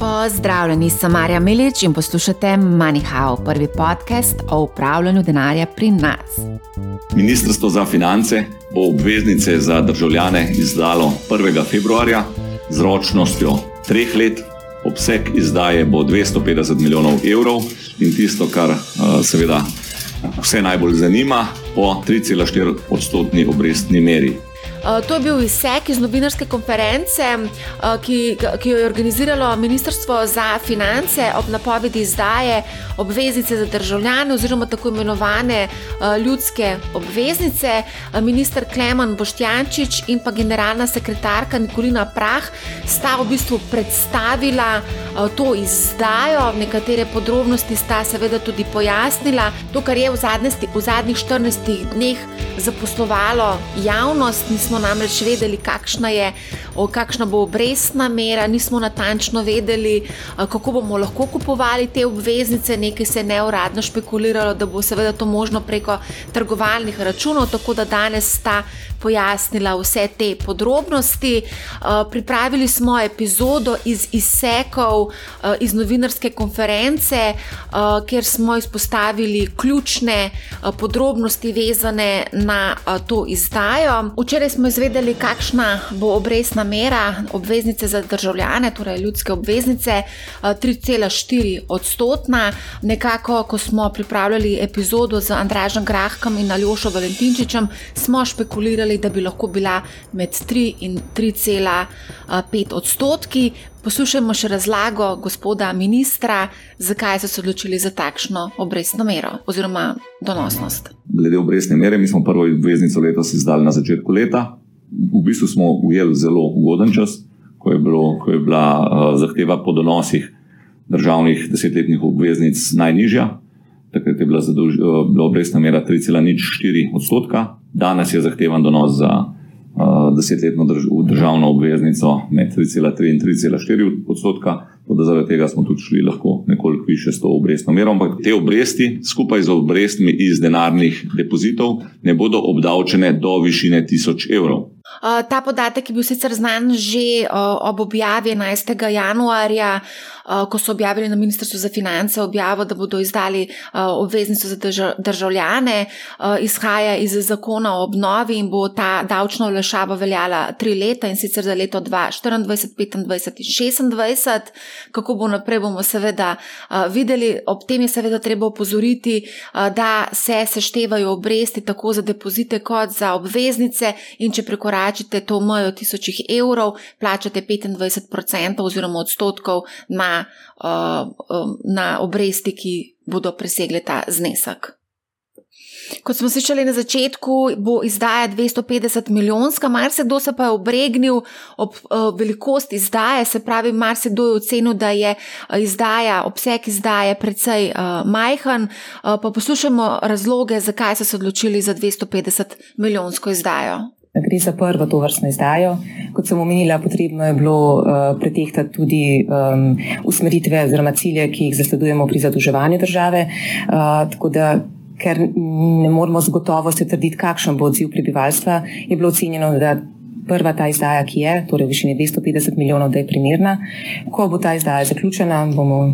Pozdravljeni, sem Marja Milič in poslušate MoneyHow, prvi podcast o upravljanju denarja pri nas. Ministrstvo za finance bo obveznice za državljane izdalo 1. februarja z ročnostjo treh let. Obseg izdaje bo 250 milijonov evrov in tisto, kar seveda vse najbolj zanima, po 3,4 odstotni obrestni meri. Eh, to je bil izsek iz novinarske konference, eh, ki, ki jo je organiziralo Ministrstvo za finance ob napovedi izdaje obveznice za državljane oziroma tako imenovane eh, ljudske obveznice. Ministr Klemen Boštjančič in pa generalna sekretarka Nikolina Prah sta v bistvu predstavila to izdajo, nekatere podrobnosti sta seveda tudi pojasnila. To, kar je v, zadnjesti, v zadnjih 14 dneh zaposlovalo javnost, nismo namreč vedeli, kakšna, je, o, kakšna bo obrestna mera, nismo natančno vedeli, kako bomo lahko kupovali te obveznice. Nekaj se je neuradno špekuliralo, da bo seveda to možno preko trgovalnih računov, tako da danes sta pojasnila vse te podrobnosti. Pripravili smo epizodo iz izsekov iz novinarske konference, kjer smo izpostavili ključne podrobnosti vezane na to izdajo. Včeraj smo izvedeli, kakšna bo obrestna mera obveznice za državljane, torej ljudske obveznice, 3,4 odstotna. Nekako, ko smo pripravljali epizodo z Andražem Grahkom in Aljošo Valentinčičem, smo špekulirali, da bi lahko bila med 3 in 3,5 odstotki. Poslušajmo še razlago gospoda ministra, zakaj so se odločili za takšno obrestno mero oziroma donosnost. Glede obrestne mere, mi smo prvo obveznico letos izdali na začetku leta, v bistvu smo ujeli zelo ugoden čas, ko je, bilo, ko je bila uh, zahteva po donosih državnih desetletnih obveznic najnižja. Takrat je bila, zadolž, bila obrestna mera 3,04 odstotka, danes je zahtevan donos za uh, desetletno drž, državno obveznico med 3,3 in 3,4 odstotka. Zaradi tega smo tudi šli lahko nekoliko više s to obrestno mero. Ampak te obresti, skupaj z obrestmi iz denarnih depozitov, ne bodo obdavčene do višine 1000 evrov. Uh, ta podatek je bil sicer znan že uh, ob objavi 11. januarja, uh, ko so objavili na Ministrstvu za finance objavo, da bodo izdali obveznico za državljane. Izhaja iz zakona o obnovi in bo ta davčna olešava veljala tri leta in sicer za leto 2024, 2025 in 2026. Kako bo naprej, bomo seveda videli. Ob tem je seveda treba opozoriti, da se seštevajo obresti tako za depozite kot za obveznice in če prekoračajo prekoračite to mejo tisočih evrov, plačate 25% oziroma odstotkov na, uh, um, na obresti, ki bodo presegli ta znesek. Kot smo slišali na začetku, bo izdaja 250 milijonska, marsikdo se pa je obregnil ob uh, velikosti izdaje, se pravi, marsikdo je ocenil, da je izdaja, obseg izdaje precej uh, majhen. Uh, pa poslušajmo razloge, zakaj so se odločili za 250 milijonsko izdajo. Gre za prvo to vrstno izdajo. Kot sem omenila, potrebno je bilo uh, pretehtati tudi um, usmeritve oziroma cilje, ki jih zasledujemo pri zadolževanju države. Uh, tako da, ker ne moramo z gotovostjo trditi, kakšen bo odziv prebivalstva, je bilo ocenjeno, da prva ta izdaja, ki je, torej v višini 250 milijonov, da je primerna. Ko bo ta izdaja zaključena, bomo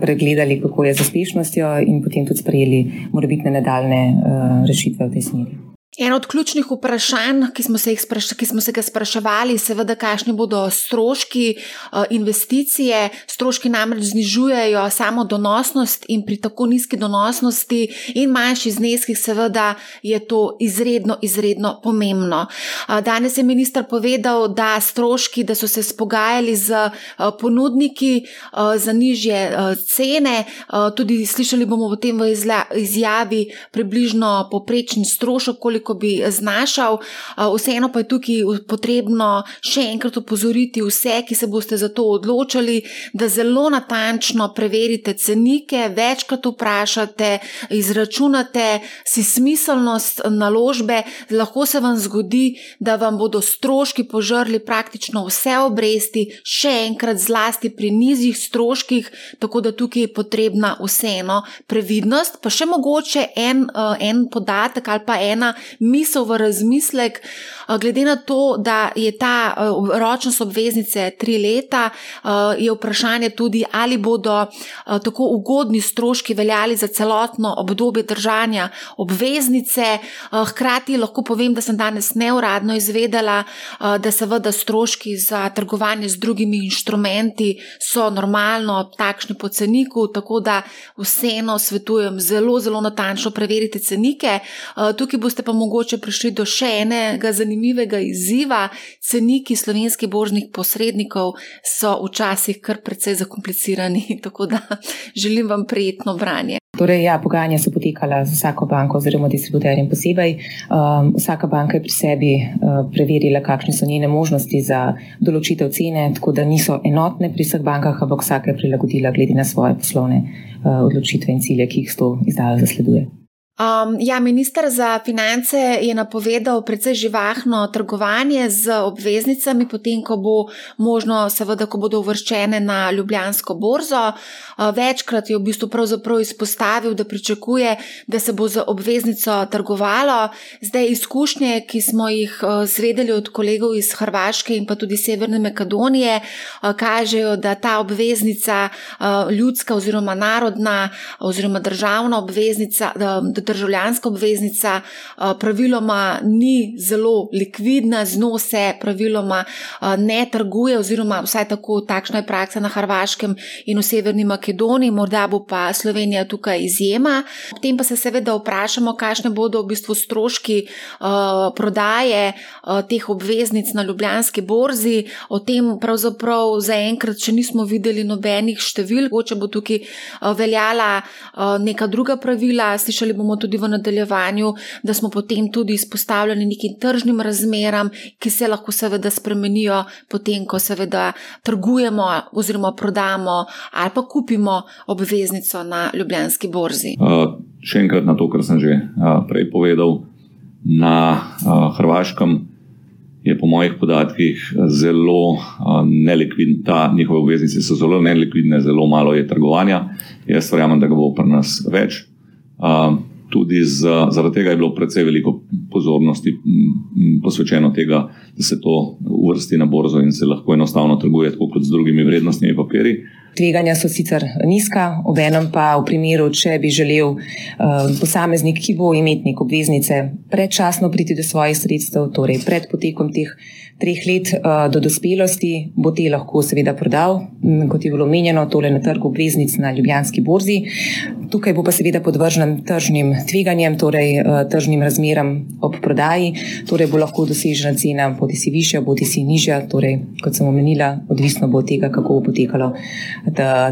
pregledali, kako je z uspešnostjo in potem tudi sprejeli morebitne nadaljne uh, rešitve v tej smeri. Eno od ključnih vprašanj, ki smo se, spraš ki smo se ga spraševali, je, seveda, kakšni bodo stroški uh, investicije. Stroški namreč znižujejo samo donosnost, in pri tako nizki donosnosti in manjših zneskih, seveda, je to izredno, izredno pomembno. Uh, danes je minister povedal, da stroški, da so se spogajali z uh, ponudniki za nižje cene. Tudi slišali bomo v tem v izjavi približno poprečni strošek, koliko bi znašal. Vseeno pa je tukaj potrebno še enkrat upozoriti vse, ki se boste za to odločili, da zelo natančno preverite cenike, večkrat vprašate, izračunate si smiselnost naložbe. Lahko se vam zgodi, da vam bodo stroški požrli praktično vse obresti, še enkrat zlasti pri nizjih stroških, tako da tukaj je potrebna vseeno previdnost. Pa še mogoče en, en podatek ali pa ena misel v razmislek, glede na to, da je ta ročnost obveznice tri leta, je vprašanje tudi, ali bodo tako ugodni stroški veljali za celotno obdobje držanja obveznice. Hkrati lahko povem, da sem danes neuradno izvedela, da seveda stroški za trgovanje z drugimi inštrumenti so normalno takšni po ceniku, tako da vseeno svetujem zelo, zelo natančno preveriti cenike. Tukaj boste pa mogoče prišli do še enega zanimivega izziva. Ceniki slovenskih božnih posrednikov so včasih kar precej zakomplicirani, tako da želim vam prijetno branje. Torej, ja, pogajanja so potekala z vsako banko oziroma distributerjem posebej. Um, vsaka banka je pri sebi uh, preverila, kakšne so njene možnosti za določitev cene, tako da niso enotne pri vseh bankah, ampak vsaka je prilagodila glede na svoje poslovne uh, odločitve in cilje, ki jih s to izdala zasleduje. Um, ja, ministr za finance je napovedal precej živahno trgovanje z obveznicami, potem, ko bo možno, seveda, ko bodo uvrščene na Ljubljansko borzo. Uh, večkrat je v bistvu izpostavil, da pričakuje, da se bo z obveznico trgovalo. Zdaj, izkušnje, ki smo jih uh, zvedeli od kolegov iz Hrvaške in pa tudi Severne Makedonije, uh, kažejo, da ta obveznica, uh, ljudska oziroma narodna oziroma državna obveznica, da državljanska obveznica praviloma ni zelo likvidna, z njo se praviloma ne trguje, oziroma vsaj tako takšna je praksa na Hrvaškem in v Severni Makedoniji, morda bo pa Slovenija tukaj izjema. Potem pa se seveda vprašamo, kakšne bodo v bistvu stroški prodaje teh obveznic na Ljubljanski borzi. O tem pravzaprav zaenkrat še nismo videli nobenih števil, mogoče bo tukaj veljala neka druga pravila, slišali bomo tudi v nadaljevanju, da smo potem tudi izpostavljeni nekim tržnim razmeram, ki se lahko seveda spremenijo, potem, ko seveda trgujemo oziroma prodamo ali pa kupimo obveznico na Ljubljanski borzi. Uh, še enkrat na to, kar sem že uh, prej povedal. Na uh, Hrvaškem je po mojih podatkih zelo uh, nelikvidna, ta njihove obveznice so zelo nelikvidne, zelo malo je trgovanja. Jaz verjamem, da ga bo pri nas več. Uh, tudi z, zaradi tega je bilo precej veliko pozornosti posvečeno tega, da se to uvrsti na borzo in se lahko enostavno trguje, tako kot z drugimi vrednostnimi papiri. Tveganja so sicer nizka, obenem pa v primeru, če bi želel uh, posameznik, ki bo imetnik obveznice, predčasno priti do svojih sredstev, torej pred potekom teh treh let uh, do dospelosti, bo te lahko seveda prodal, kot je bilo omenjeno, tole na trgu obveznic na Ljubljanski borzi. Tukaj bo pa seveda podvržen tržnim tveganjem, torej uh, tržnim razmeram ob prodaji, torej bo lahko dosežena cena bodi si višja, bodi si nižja, torej kot sem omenila, odvisno bo od tega, kako bo potekalo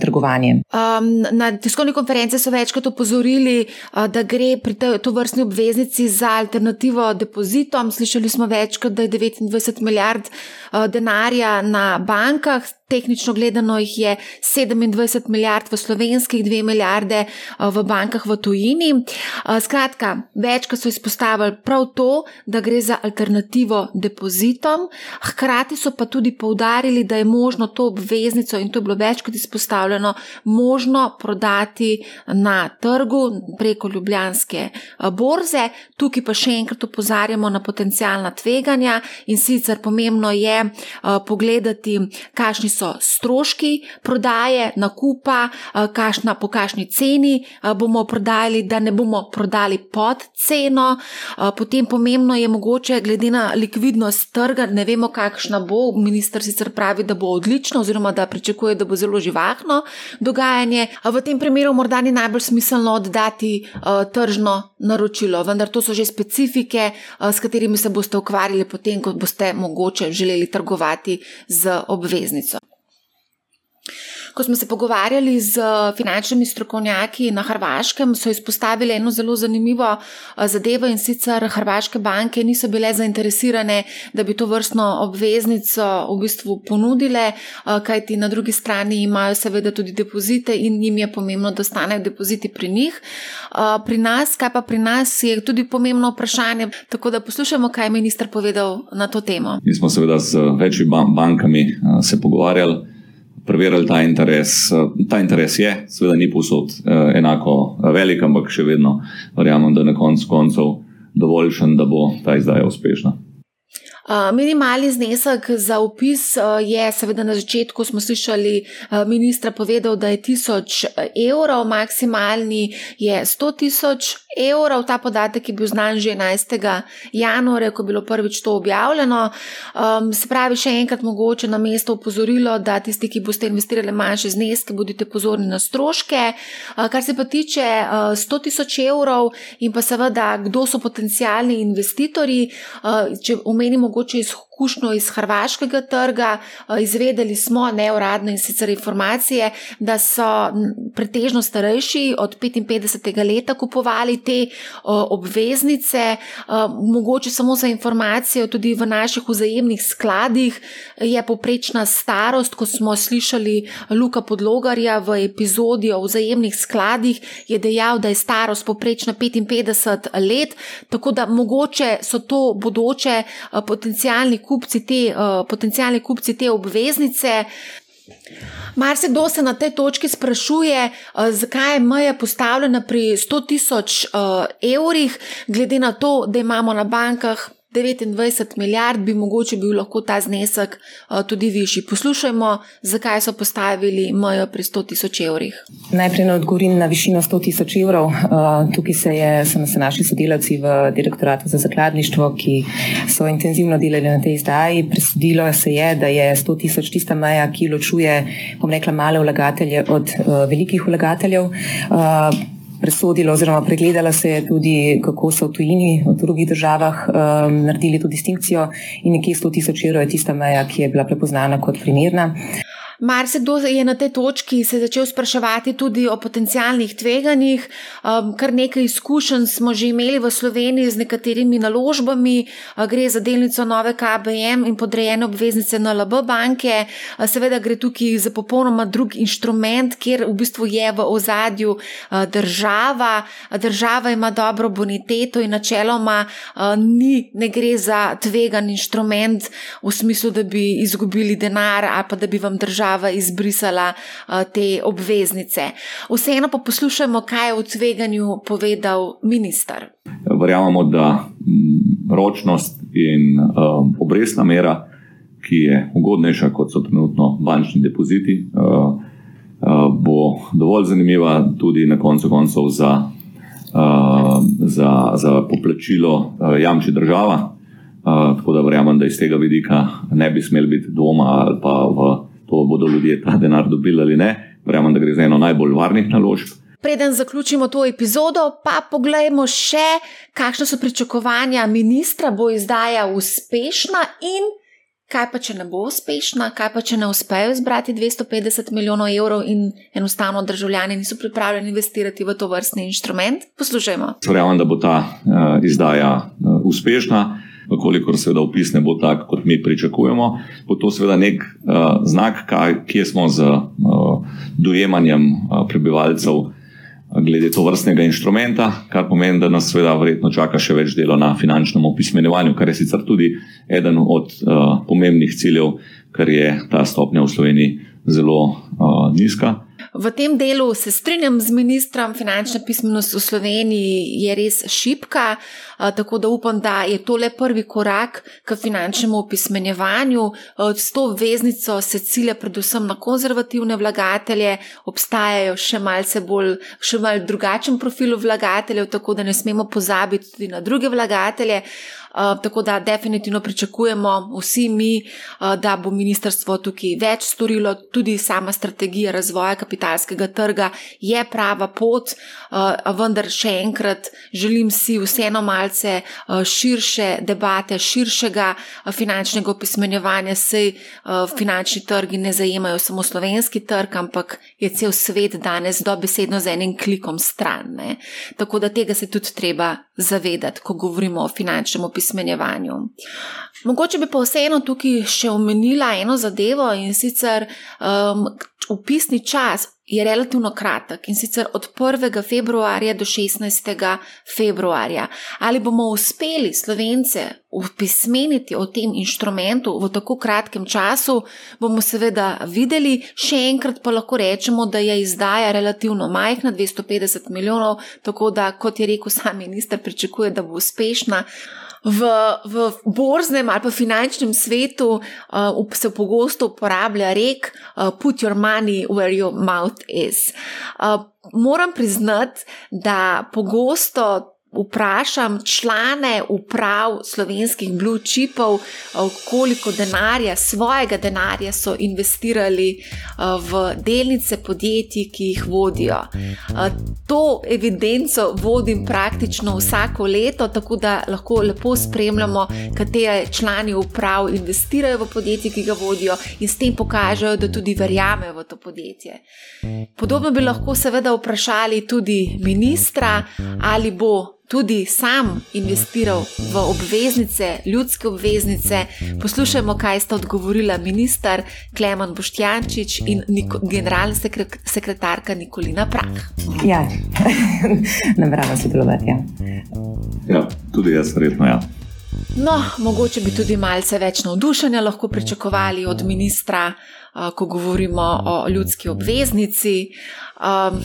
trgovanje. Um, na tiskovni konferenci so večkrat opozorili, uh, da gre pri to vrstni obveznici za alternativo depozitom. Slišali smo večkrat, da je 29 milijard uh, denarja na bankah, tehnično gledano jih je 27 milijard v slovenskih, 2 milijarde eh, v bankah v tujini. Eh, skratka, večkrat so izpostavili prav to, da gre za alternativo depozitom, hkrati so pa tudi poudarili, da je možno to obveznico in to je bilo večkrat izpostavljeno, možno prodati na trgu preko Ljubljanske eh, borze. Tukaj pa še enkrat opozarjamo na potencijalna tveganja in sicer pomembno je pogledati, kakšni so stroški prodaje, nakupa, kašna, po kakšni ceni bomo prodajali, da ne bomo prodali pod ceno. Potem pomembno je mogoče, glede na likvidnost trga, ne vemo, kakšna bo. Ministr sicer pravi, da bo odlično, oziroma da pričakuje, da bo zelo živahno dogajanje. V tem primeru morda ni najbolj smiselno oddati tržno naročilo, vendar to so že specifike, s katerimi se boste ukvarjali, potem, ko boste mogoče želeli trgovati z obveznico. Ko smo se pogovarjali z finančnimi strokovnjaki na Hrvaškem, so izpostavili eno zelo zanimivo eh, zadevo in sicer Hrvaške banke niso bile zainteresirane, da bi to vrstno obveznico v bistvu ponudile, eh, kajti na drugi strani imajo seveda tudi depozite in njim je pomembno, da stanejo depoziti pri njih. Eh, pri nas, kaj pa pri nas, je tudi pomembno vprašanje. Tako da poslušamo, kaj je minister povedal na to temo. Mi smo seveda z večjimi bankami se pogovarjali preverili ta interes. Eh, ta interes je, seveda, ni posod eh, enako velik, ampak še vedno verjamem, da na koncu koncev dovoljšen, da bo ta izdaja uspešna. Minimalni znesek za upis je, seveda, na začetku smo slišali ministra povedal, da je 1000 evrov, maksimalni je 100 tisoč evrov. Ta podatek je bil znan že 11. januarja, ko je bilo prvič to objavljeno. Se pravi, še enkrat mogoče na mesto upozorilo, da tisti, ki boste investirali manjše zneske, bodite pozorni na stroške. Kar se pa tiče 100 tisoč evrov in pa seveda, kdo so potencijalni investitorji, če omenimo mogoče izkušnjo iz hrvaškega trga. Eh, izvedeli smo neuradne in sicer informacije, da so pretežno starejši od 55. leta kupovali te eh, obveznice. Eh, mogoče samo za informacijo, tudi v naših vzajemnih skladih je poprečna starost, ko smo slišali Luka Podlogarja v epizodi o vzajemnih skladih, je dejal, da je starost poprečna 55 let, tako da mogoče so to bodoče potencijalni kupci te, uh, potencijalni kupci te obveznice. Mar se kdo se na tej točki sprašuje, uh, zakaj je meja postavljena pri 100 tisoč uh, evrih, glede na to, da imamo na bankah 29 milijard, bi mogoče bil lahko ta znesek uh, tudi višji. Poslušajmo, zakaj so postavili mejo pri 100 tisoč evrih. Najprej odgovorim na višino 100 tisoč evrov. Uh, tukaj se je, so se našli sodelavci v direktoratu za zakladništvo, ki so intenzivno delali na tej izdaji. Presudilo se je, da je 100 tisoč tista meja, ki ločuje, bom rekla, male vlagatelje od uh, velikih vlagateljev. Presodila oziroma pregledala se je tudi, kako so v tujini, v drugih državah um, naredili to distinkcijo in nekje 100 tisoč evrov je tista meja, ki je bila prepoznana kot primerna. Marsikdo je na tej točki se začel spraševati tudi o potencijalnih tveganjih. Um, kar nekaj izkušenj smo že imeli v Sloveniji z nekaterimi naložbami, uh, gre za delnico nove KBM in podrejene obveznice NLB banke. Uh, seveda gre tukaj za popolnoma drug inštrument, kjer v bistvu je v ozadju država. Država ima dobro boniteto in načeloma ni, ne gre za tvegan inštrument v smislu, da bi izgubili denar ali pa da bi vam država država izbrisala te obveznice. Vseeno pa poslušajmo, kaj je o tveganju povedal minister. Verjamemo, da ročnost in um, obrestna mera, ki je ugodnejša kot so trenutno bančni depoziti, uh, uh, bo dovolj zanimiva tudi na koncu koncev za, uh, za, za poplačilo uh, jamči država. Uh, tako da verjamem, da iz tega vidika ne bi smel biti doma ali pa v to bodo ljudje ta denar dobili ali ne. Verjamem, da gre za eno najbolj varnih naložb. Preden zaključimo to epizodo, pa pogledajmo še, kakšne so pričakovanja ministra, bo izdaja uspešna in kaj pa, če ne bo uspešna, kaj pa, če ne uspejo zbrati 250 milijonov evrov in enostavno državljani niso pripravljeni investirati v to vrstni inštrument. Poslušajmo. Verjamem, da bo ta uh, izdaja uh, uspešna vkolikor seveda opis ne bo tak, kot mi pričakujemo, bo to seveda nek uh, znak, kaj, kje smo z uh, dojemanjem uh, prebivalcev glede to vrstnega inštrumenta, kar pomeni, da nas seveda verjetno čaka še več dela na finančnem opismenjevanju, kar je sicer tudi eden od uh, pomembnih ciljev, ker je ta stopnja v Sloveniji zelo uh, nizka. V tem delu se strinjam z ministrom, finančna pismenost v Sloveniji je res šipka, tako da upam, da je to le prvi korak k finančnemu opismenjevanju. S to veznico se cilja predvsem na konzervativne vlagatelje, obstajajo še malce bolj, še mal drugačen profil vlagateljev, tako da ne smemo pozabiti tudi na druge vlagatelje. Uh, tako da definitivno pričakujemo vsi mi, uh, da bo ministrstvo tukaj več storilo, tudi sama strategija razvoja kapitalskega trga je prava pot, uh, vendar še enkrat želim si vseeno malce širše debate, širšega finančnega opismenjevanja, sej finančni trgi ne zajemajo samo slovenski trg, ampak je cel svet danes dobesedno z enim klikom stran. Ne? Tako da tega se tudi treba zavedati, ko govorimo o finančnem opismenjevanju opismenjevanju. Mogoče bi pa vseeno tukaj še omenila eno zadevo in sicer um, upisni čas je relativno kratek in sicer od 1. februarja do 16. februarja. Ali bomo uspeli slovence upismeniti o tem inštrumentu v tako kratkem času, bomo seveda videli. Še enkrat pa lahko rečemo, da je izdaja relativno majhna, 250 milijonov, tako da, kot je rekel sam minister, pričakuje, da bo uspešna v, v borznem ali pa finančnem svetu uh, se pogosto uporablja rek: uh, Put your money where your mouth is. Uh, moram priznati, da pogosto vprašam člane uprav slovenskih blue chipov, koliko denarja, svojega denarja so investirali v delnice podjetij, ki jih vodijo. To evidenco vodim praktično vsako leto, tako da lahko lepo spremljamo, katere člani uprav investirajo v podjetje, ki ga vodijo in s tem pokažejo, da tudi verjamejo v to podjetje. Podobno bi lahko seveda vprašali tudi ministra, ali bo tudi sam investiral v obveznice, ljudske obveznice. Poslušajmo, kaj sta odgovorila ministar Klemen Boštjančič in Niko, generalna sekretarka Nikolina Prah. Ja, namerava sodelovati. Ja. ja, tudi jaz, verjetno. Ja. No, mogoče bi tudi malce več navdušenja lahko pričakovali od ministra, ko govorimo o ljudski obveznici. Um,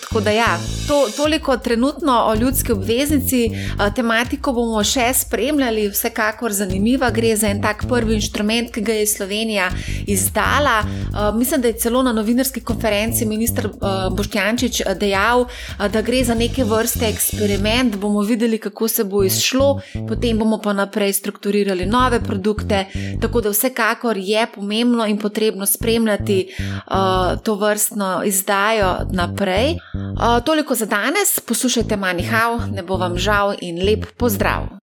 tako da, ja, to, toliko trenutno o ljudski obveznici. Uh, tematiko bomo še spremljali, vsekakor zanimiva. Gre za en tak prvi inštrument, ki ga je Slovenija izdala. Uh, mislim, da je celo na novinarski konferenci ministr uh, Boštjančič dejal, uh, da gre za neke vrste eksperiment. Bomo videli, kako se bo izšlo, potem bomo pa naprej strukturirali nove produkte. Tako da, vsekakor je pomembno in potrebno spremljati uh, to vrstno izdajo naprej. Toliko za danes, poslušajte Manihau, ne bo vam žal in lep pozdrav.